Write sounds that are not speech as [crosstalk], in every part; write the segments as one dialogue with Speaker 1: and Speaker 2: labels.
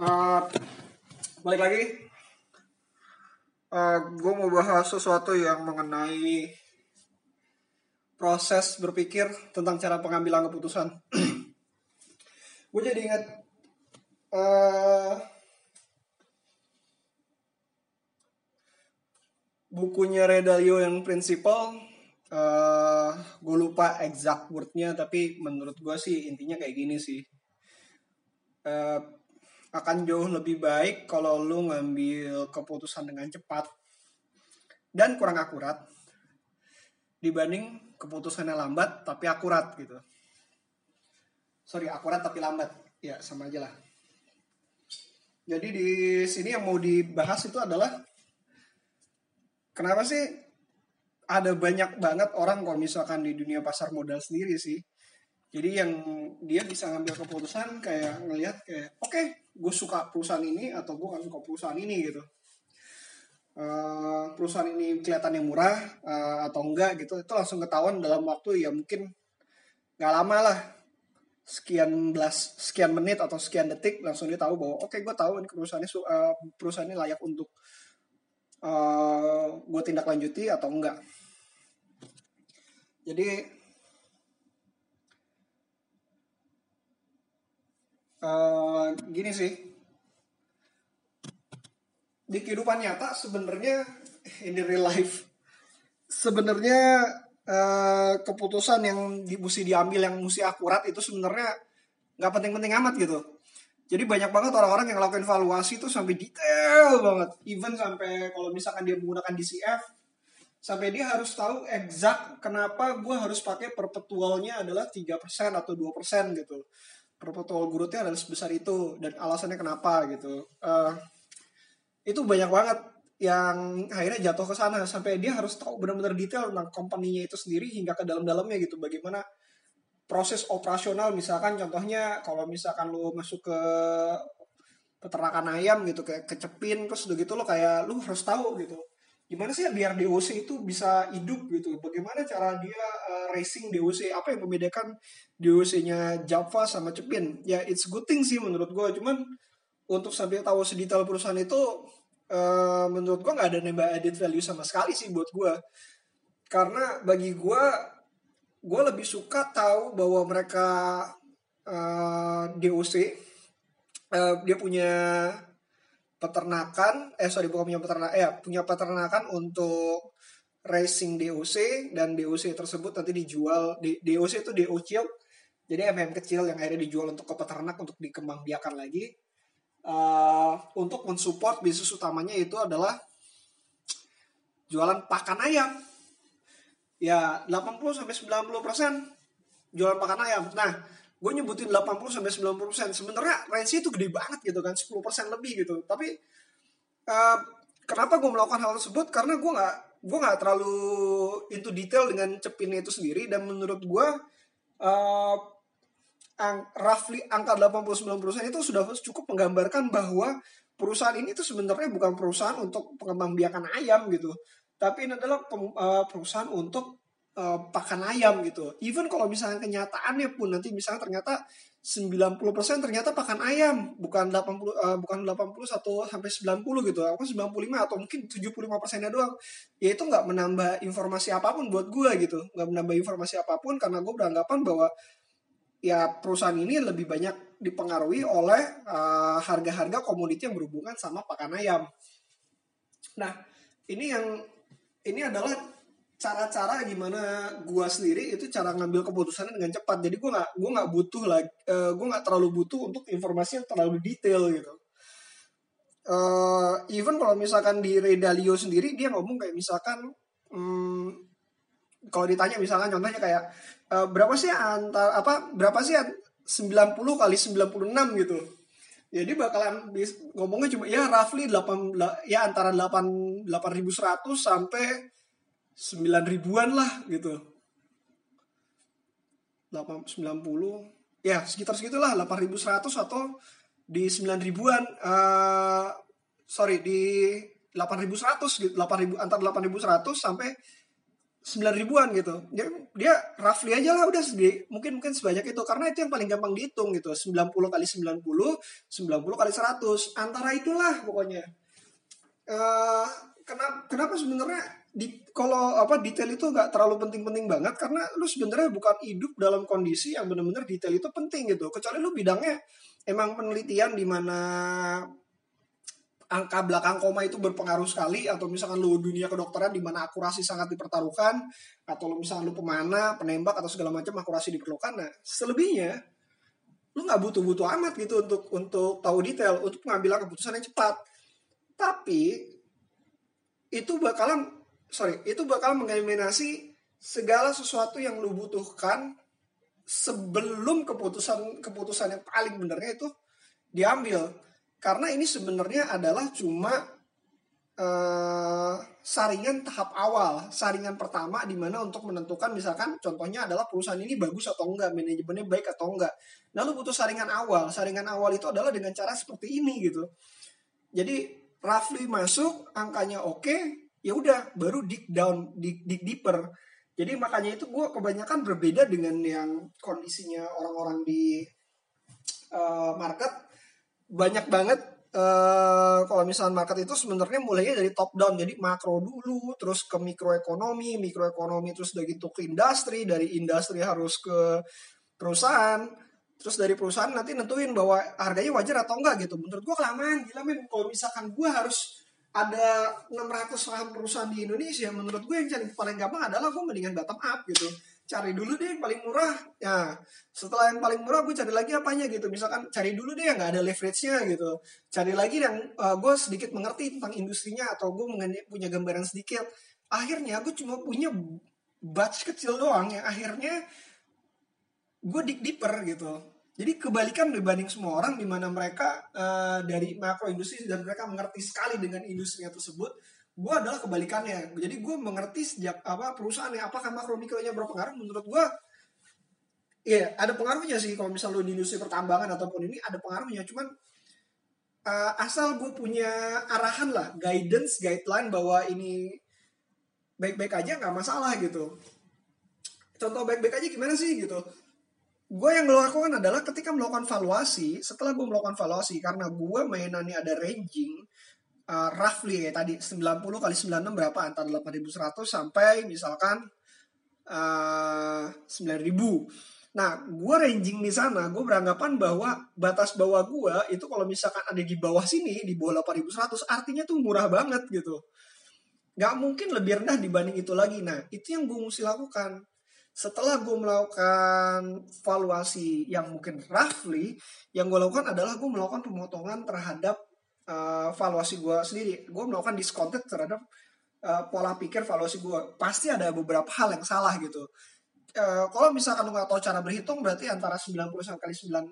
Speaker 1: Uh, balik lagi. Uh, gue mau bahas sesuatu yang mengenai proses berpikir tentang cara pengambilan keputusan. [clears throat] gue jadi ingat uh, bukunya Redalio yang prinsipal. Uh, gue lupa exact wordnya tapi menurut gue sih intinya kayak gini sih. Uh, akan jauh lebih baik kalau lu ngambil keputusan dengan cepat dan kurang akurat dibanding keputusannya lambat tapi akurat gitu. Sorry, akurat tapi lambat. Ya, sama aja lah. Jadi di sini yang mau dibahas itu adalah kenapa sih ada banyak banget orang kalau misalkan di dunia pasar modal sendiri sih jadi yang dia bisa ngambil keputusan kayak ngelihat kayak oke okay, gue suka perusahaan ini atau gue gak suka perusahaan ini gitu. Uh, perusahaan ini kelihatannya murah uh, atau enggak gitu itu langsung ketahuan dalam waktu ya mungkin nggak lama lah. Sekian belas sekian menit atau sekian detik langsung dia tahu bahwa oke okay, gue tahu ini perusahaannya uh, perusahaan ini layak untuk uh, gue tindak lanjuti atau enggak. Jadi uh, gini sih. Di kehidupan nyata sebenarnya in the real life sebenarnya uh, keputusan yang di, mesti diambil yang mesti akurat itu sebenarnya nggak penting-penting amat gitu. Jadi banyak banget orang-orang yang ngelakuin valuasi itu sampai detail banget. Even sampai kalau misalkan dia menggunakan DCF sampai dia harus tahu exact kenapa gue harus pakai perpetualnya adalah 3% atau 2% gitu perpetual growth-nya adalah sebesar itu dan alasannya kenapa gitu. Uh, itu banyak banget yang akhirnya jatuh ke sana sampai dia harus tahu benar-benar detail tentang company-nya itu sendiri hingga ke dalam-dalamnya gitu. Bagaimana proses operasional misalkan contohnya kalau misalkan lo masuk ke peternakan ayam gitu kayak kecepin terus udah gitu lo kayak lo harus tahu gitu gimana sih biar DOC itu bisa hidup gitu? Bagaimana cara dia uh, racing DOC apa yang membedakan DOC-nya Java sama Cepin? Ya it's good thing sih menurut gue cuman untuk sampai tahu sedetail perusahaan itu uh, menurut gue nggak ada nambah added value sama sekali sih buat gue karena bagi gue gue lebih suka tahu bahwa mereka uh, DOC uh, dia punya peternakan eh sorry bukan punya peternakan eh punya peternakan untuk racing DOC dan DOC tersebut nanti dijual di DOC itu DO kecil jadi MM kecil yang akhirnya dijual untuk ke peternak untuk dikembangbiakan lagi. Uh, untuk mensupport bisnis utamanya itu adalah jualan pakan ayam. Ya 80 sampai 90 persen jualan pakan ayam. Nah gue nyebutin 80 sampai 90 persen. Sebenarnya range itu gede banget gitu kan 10 persen lebih gitu. Tapi uh, kenapa gue melakukan hal tersebut? Karena gue nggak gue nggak terlalu into detail dengan cepinnya itu sendiri. Dan menurut gue uh, ang, roughly angka 89 persen itu sudah cukup menggambarkan bahwa perusahaan ini tuh sebenarnya bukan perusahaan untuk pengembang ayam gitu. Tapi ini adalah uh, perusahaan untuk uh, pakan ayam gitu. Even kalau misalnya kenyataannya pun nanti misalnya ternyata 90% ternyata pakan ayam, bukan 80 uh, bukan 81 sampai 90 gitu. Aku 95 atau mungkin 75 persennya doang. Ya itu nggak menambah informasi apa pun buat gue gitu. Nggak menambah informasi apa pun karena gue beranggapan bahwa ya perusahaan ini lebih banyak dipengaruhi oleh uh, harga-harga komoditi yang berhubungan sama pakan ayam. Nah, ini yang ini adalah cara-cara gimana gua sendiri itu cara ngambil keputusannya dengan cepat. Jadi gua nggak gua nggak butuh lagi uh, gua nggak terlalu butuh untuk informasi yang terlalu detail gitu. Uh, even kalau misalkan di Redalio sendiri dia ngomong kayak misalkan um, kalau ditanya misalkan contohnya kayak uh, berapa sih antar apa berapa sih 90 kali 96 gitu. Jadi bakalan ngomongnya cuma ya roughly 8 ya antara 8 8100 sampai sembilan ribuan lah gitu. 8, 90 ya sekitar segitulah 8100 atau di 9 ribuan uh, sorry di 8100 gitu. 8000 antara 8100 sampai sembilan ribuan gitu. Dia, dia roughly aja lah udah sedih mungkin mungkin sebanyak itu. Karena itu yang paling gampang dihitung gitu. 90 kali 90 90 kali 100 antara itulah pokoknya. Uh, kenapa kenapa sebenarnya di kalau apa detail itu nggak terlalu penting-penting banget karena lu sebenarnya bukan hidup dalam kondisi yang benar-benar detail itu penting gitu kecuali lu bidangnya emang penelitian di mana angka belakang koma itu berpengaruh sekali atau misalkan lu dunia kedokteran di mana akurasi sangat dipertaruhkan atau lu misalkan lu pemana, penembak atau segala macam akurasi diperlukan. Nah, selebihnya lu nggak butuh-butuh amat gitu untuk untuk tahu detail untuk mengambil keputusan yang cepat. Tapi itu bakalan sorry itu bakal mengeliminasi segala sesuatu yang lu butuhkan sebelum keputusan keputusan yang paling benernya itu diambil karena ini sebenarnya adalah cuma uh, saringan tahap awal, saringan pertama di mana untuk menentukan misalkan contohnya adalah perusahaan ini bagus atau enggak, manajemennya baik atau enggak. Lalu butuh saringan awal. Saringan awal itu adalah dengan cara seperti ini gitu. Jadi roughly masuk, angkanya oke, okay, ya udah baru dig down, dig, dig deeper. Jadi makanya itu gue kebanyakan berbeda dengan yang kondisinya orang-orang di uh, market. Banyak banget uh, kalau misalnya market itu sebenarnya mulainya dari top down. Jadi makro dulu terus ke mikroekonomi mikroekonomi terus dari gitu ke industri dari industri harus ke perusahaan. Terus dari perusahaan nanti nentuin bahwa harganya wajar atau enggak gitu. Menurut gua kelamaan gila men. Kalau misalkan gua harus ada 600 saham perusahaan di Indonesia menurut gue yang cari paling gampang adalah gue mendingan bottom up gitu. Cari dulu deh yang paling murah. Ya setelah yang paling murah gue cari lagi apanya gitu. Misalkan cari dulu deh yang nggak ada leverage-nya gitu. Cari lagi yang uh, gue sedikit mengerti tentang industrinya atau gue punya gambaran sedikit. Akhirnya gue cuma punya batch kecil doang yang akhirnya gue dig deeper gitu jadi kebalikan dibanding semua orang di mana mereka uh, dari makro industri dan mereka mengerti sekali dengan industrinya tersebut gue adalah kebalikannya jadi gue mengerti sejak apa perusahaan yang apakah makro mikronya berpengaruh menurut gue Iya, ada pengaruhnya sih kalau misalnya lo di industri pertambangan ataupun ini ada pengaruhnya. Cuman uh, asal gue punya arahan lah, guidance, guideline bahwa ini baik-baik aja nggak masalah gitu. Contoh baik-baik aja gimana sih gitu? Gue yang melakukan adalah ketika melakukan valuasi, setelah gue melakukan valuasi karena gue mainannya ada ranging, uh, roughly ya tadi 90 kali 96 berapa antara 8100 sampai misalkan uh, 9000. Nah, gue ranging di sana, gue beranggapan bahwa batas bawah gue itu kalau misalkan ada di bawah sini, di bawah 8100, artinya tuh murah banget gitu. Gak mungkin lebih rendah dibanding itu lagi. Nah, itu yang gue mesti lakukan. Setelah gue melakukan valuasi yang mungkin roughly, yang gue lakukan adalah gue melakukan pemotongan terhadap uh, valuasi gue sendiri. Gue melakukan discounted terhadap uh, pola pikir valuasi gue pasti ada beberapa hal yang salah gitu. Uh, kalau misalkan lu nggak tahu cara berhitung berarti antara 90 kali 96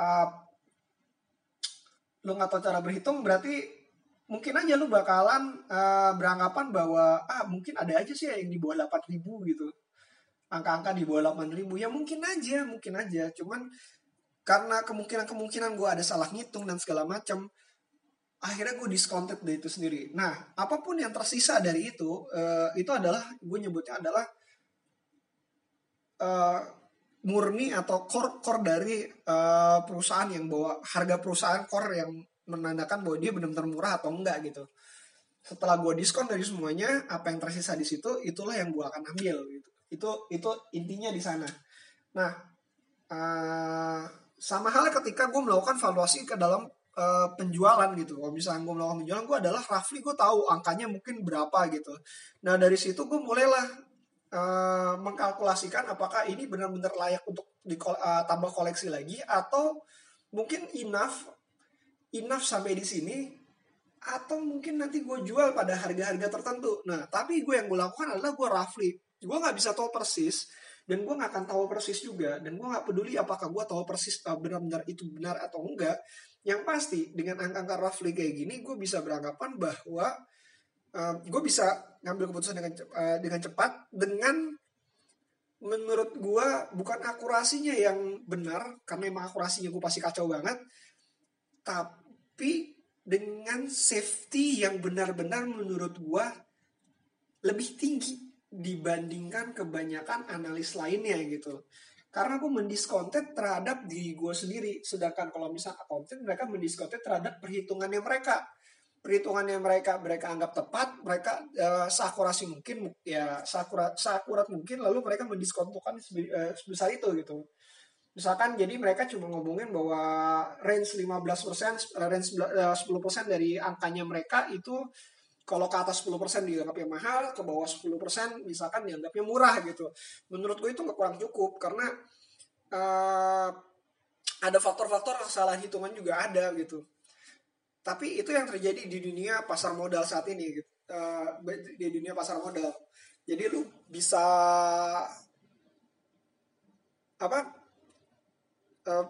Speaker 1: uh, lu nggak tahu cara berhitung berarti mungkin aja lu bakalan uh, beranggapan bahwa ah mungkin ada aja sih yang di bawah 8000 gitu angka-angka di bawah 8000 ya mungkin aja mungkin aja. Cuman karena kemungkinan-kemungkinan gue ada salah ngitung dan segala macam akhirnya gue discounted dari itu sendiri. Nah apa pun yang tersisa dari itu uh, itu adalah gue nyebutnya adalah uh, murni atau core core dari uh, perusahaan yang bawa harga perusahaan core yang menandakan bahwa dia benar-benar murah atau enggak gitu. Setelah gue diskon dari semuanya apa yang tersisa di situ itulah yang gue akan ambil gitu itu itu intinya di sana nah uh, sama halnya ketika gue melakukan valuasi ke dalam uh, penjualan gitu. Kalau misalnya gue melakukan penjualan, gue adalah roughly gue tahu angkanya mungkin berapa gitu. Nah dari situ gue mulailah uh, mengkalkulasikan apakah ini benar-benar layak untuk ditambah uh, koleksi lagi atau mungkin enough enough sampai di sini atau mungkin nanti gue jual pada harga-harga tertentu. Nah tapi gue yang gue lakukan adalah gue roughly. Gue nggak bisa tahu persis dan gue nggak akan tahu persis juga dan gue nggak peduli apakah gue tahu persis uh, benar-benar itu benar atau enggak. Yang pasti dengan angka-angka roughly kayak gini gue bisa beranggapan bahwa uh, gue bisa ngambil keputusan dengan uh, dengan cepat dengan menurut gue bukan akurasinya yang benar karena emang akurasinya gue pasti kacau banget tapi dengan safety yang benar-benar menurut gue lebih tinggi dibandingkan kebanyakan analis lainnya gitu. Karena gue mendiskontet terhadap diri gue sendiri. Sedangkan kalau misalnya akuntan mereka mendiskontet terhadap perhitungannya mereka. Perhitungannya mereka mereka anggap tepat mereka uh, seakurasi mungkin ya seakurat seakurat mungkin lalu mereka mendiskontokan uh, sebesar itu gitu. Misalkan jadi mereka cuma ngomongin bahwa range 15% range 10% dari angkanya mereka itu kalau ke atas 10% dianggapnya mahal, ke bawah 10% misalkan dianggapnya murah gitu. Menurut gue itu nggak kurang cukup karena uh, ada faktor-faktor kesalahan hitungan juga ada gitu. Tapi itu yang terjadi di dunia pasar modal saat ini gitu. Uh, di dunia pasar modal. Jadi lu bisa apa? Uh,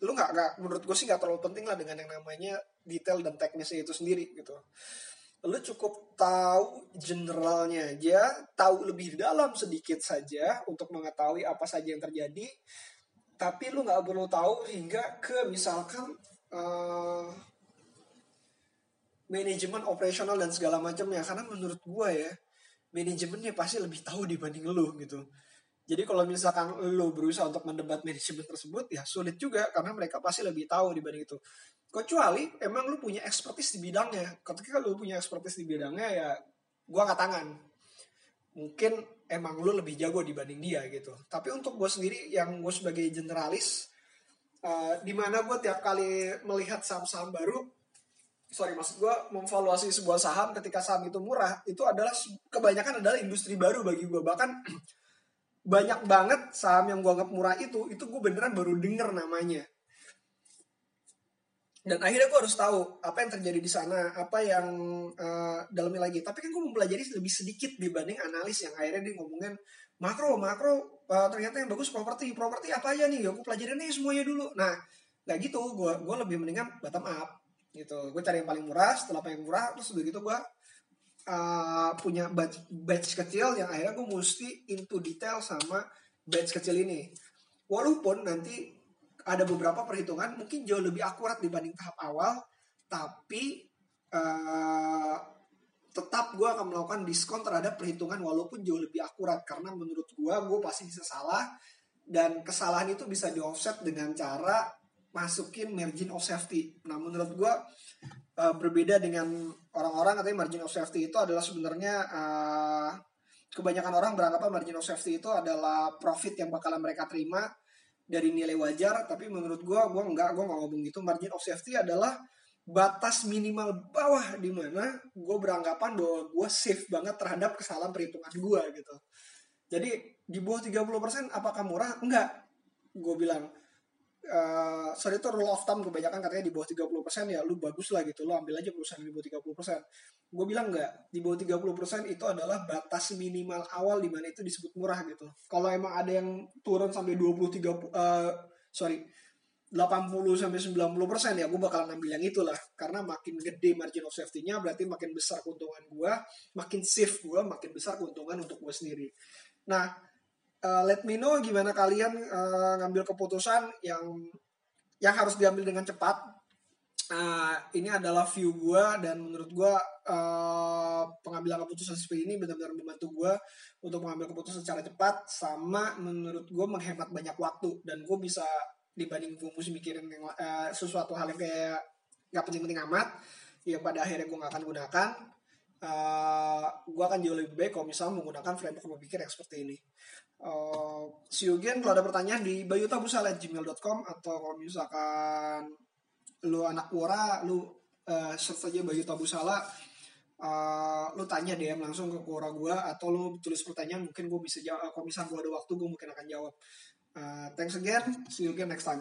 Speaker 1: lu nggak nggak menurut gue sih nggak terlalu penting lah dengan yang namanya detail dan teknisnya itu sendiri gitu lu cukup tahu generalnya aja, tahu lebih dalam sedikit saja untuk mengetahui apa saja yang terjadi, tapi lu nggak perlu tahu hingga ke misalkan uh, manajemen operasional dan segala macamnya karena menurut gua ya manajemennya pasti lebih tahu dibanding lu gitu. Jadi kalau misalkan lu berusaha untuk mendebat manajemen tersebut ya sulit juga karena mereka pasti lebih tahu dibanding itu. Kecuali emang lu punya expertise di bidangnya. Ketika lu punya expertise di bidangnya ya gua nggak tangan. Mungkin emang lu lebih jago dibanding dia gitu. Tapi untuk gue sendiri yang gue sebagai generalis uh, di mana gue tiap kali melihat saham-saham baru sorry maksud gue memvaluasi sebuah saham ketika saham itu murah itu adalah kebanyakan adalah industri baru bagi gue bahkan banyak banget saham yang gue anggap murah itu itu gue beneran baru denger namanya. Dan akhirnya gue harus tahu apa yang terjadi di sana apa yang uh, dalamnya lagi. Tapi kan gue mempelajari lebih sedikit dibanding analis yang akhirnya dia ngomongin makro makro uh, ternyata yang bagus properti properti apa aja nih? Ya gue pelajarin nih semuanya dulu. Nah nggak gitu gue gue lebih mendingan bottom up gitu. Gue cari yang paling murah setelah paling murah terus begitu gue uh, punya batch, batch kecil yang akhirnya gue mesti into detail sama batch kecil ini. Walaupun nanti ada beberapa perhitungan mungkin jauh lebih akurat dibanding tahap awal tapi uh, tetap gue akan melakukan diskon terhadap perhitungan walaupun jauh lebih akurat. Karena menurut gue gue pasti bisa salah dan kesalahan itu bisa di offset dengan cara masukin margin of safety. Nah menurut gue uh, berbeda dengan orang-orang katanya margin of safety itu adalah sebenarnya uh, kebanyakan orang beranggapan margin of safety itu adalah profit yang bakalan mereka terima dari nilai wajar. Tapi menurut gue gue nggak gue nggak ngomong gitu. Margin of safety adalah batas minimal bawah di mana gue beranggapan bahwa gue safe banget terhadap kesalahan perhitungan gue gitu. Jadi di bawah 30% apakah murah? Enggak gue bilang uh, sorry itu rule of thumb kebanyakan katanya di bawah 30% ya lu bagus lah gitu lo ambil aja perusahaan di bawah 30% gue bilang enggak di bawah 30% itu adalah batas minimal awal di mana itu disebut murah gitu. Kalau emang ada yang turun sampai 20 30 uh, sorry 80 sampai 90 persen ya gue bakalan ambil yang itulah. Karena makin gede margin of safety-nya berarti makin besar keuntungan gue makin safe gue makin besar keuntungan untuk gue sendiri. Nah uh, let me know gimana kalian uh, ngambil keputusan yang yang harus diambil dengan cepat. Uh, ini adalah view gue dan menurut gue uh, pengambilan keputusan seperti ini benar-benar membantu gue untuk mengambil keputusan secara cepat sama menurut gue menghemat banyak waktu dan gue bisa dibanding gue mesti mikirin yang, uh, sesuatu hal yang kayak nggak penting-penting amat yang pada akhirnya gue nggak akan gunakan uh, gue akan jauh lebih baik kalau misalnya menggunakan framework berpikir yang seperti ini See you again kalau ada pertanyaan di bayutabusala@gmail.com atau kalau misalkan lu anak Quora lu uh, search aja Bayu Tabusala uh, lu tanya DM langsung ke Quora gue atau lu tulis pertanyaan mungkin gue bisa jawab kalau misalnya gue ada waktu gue mungkin akan jawab. Uh, thanks again see you again next time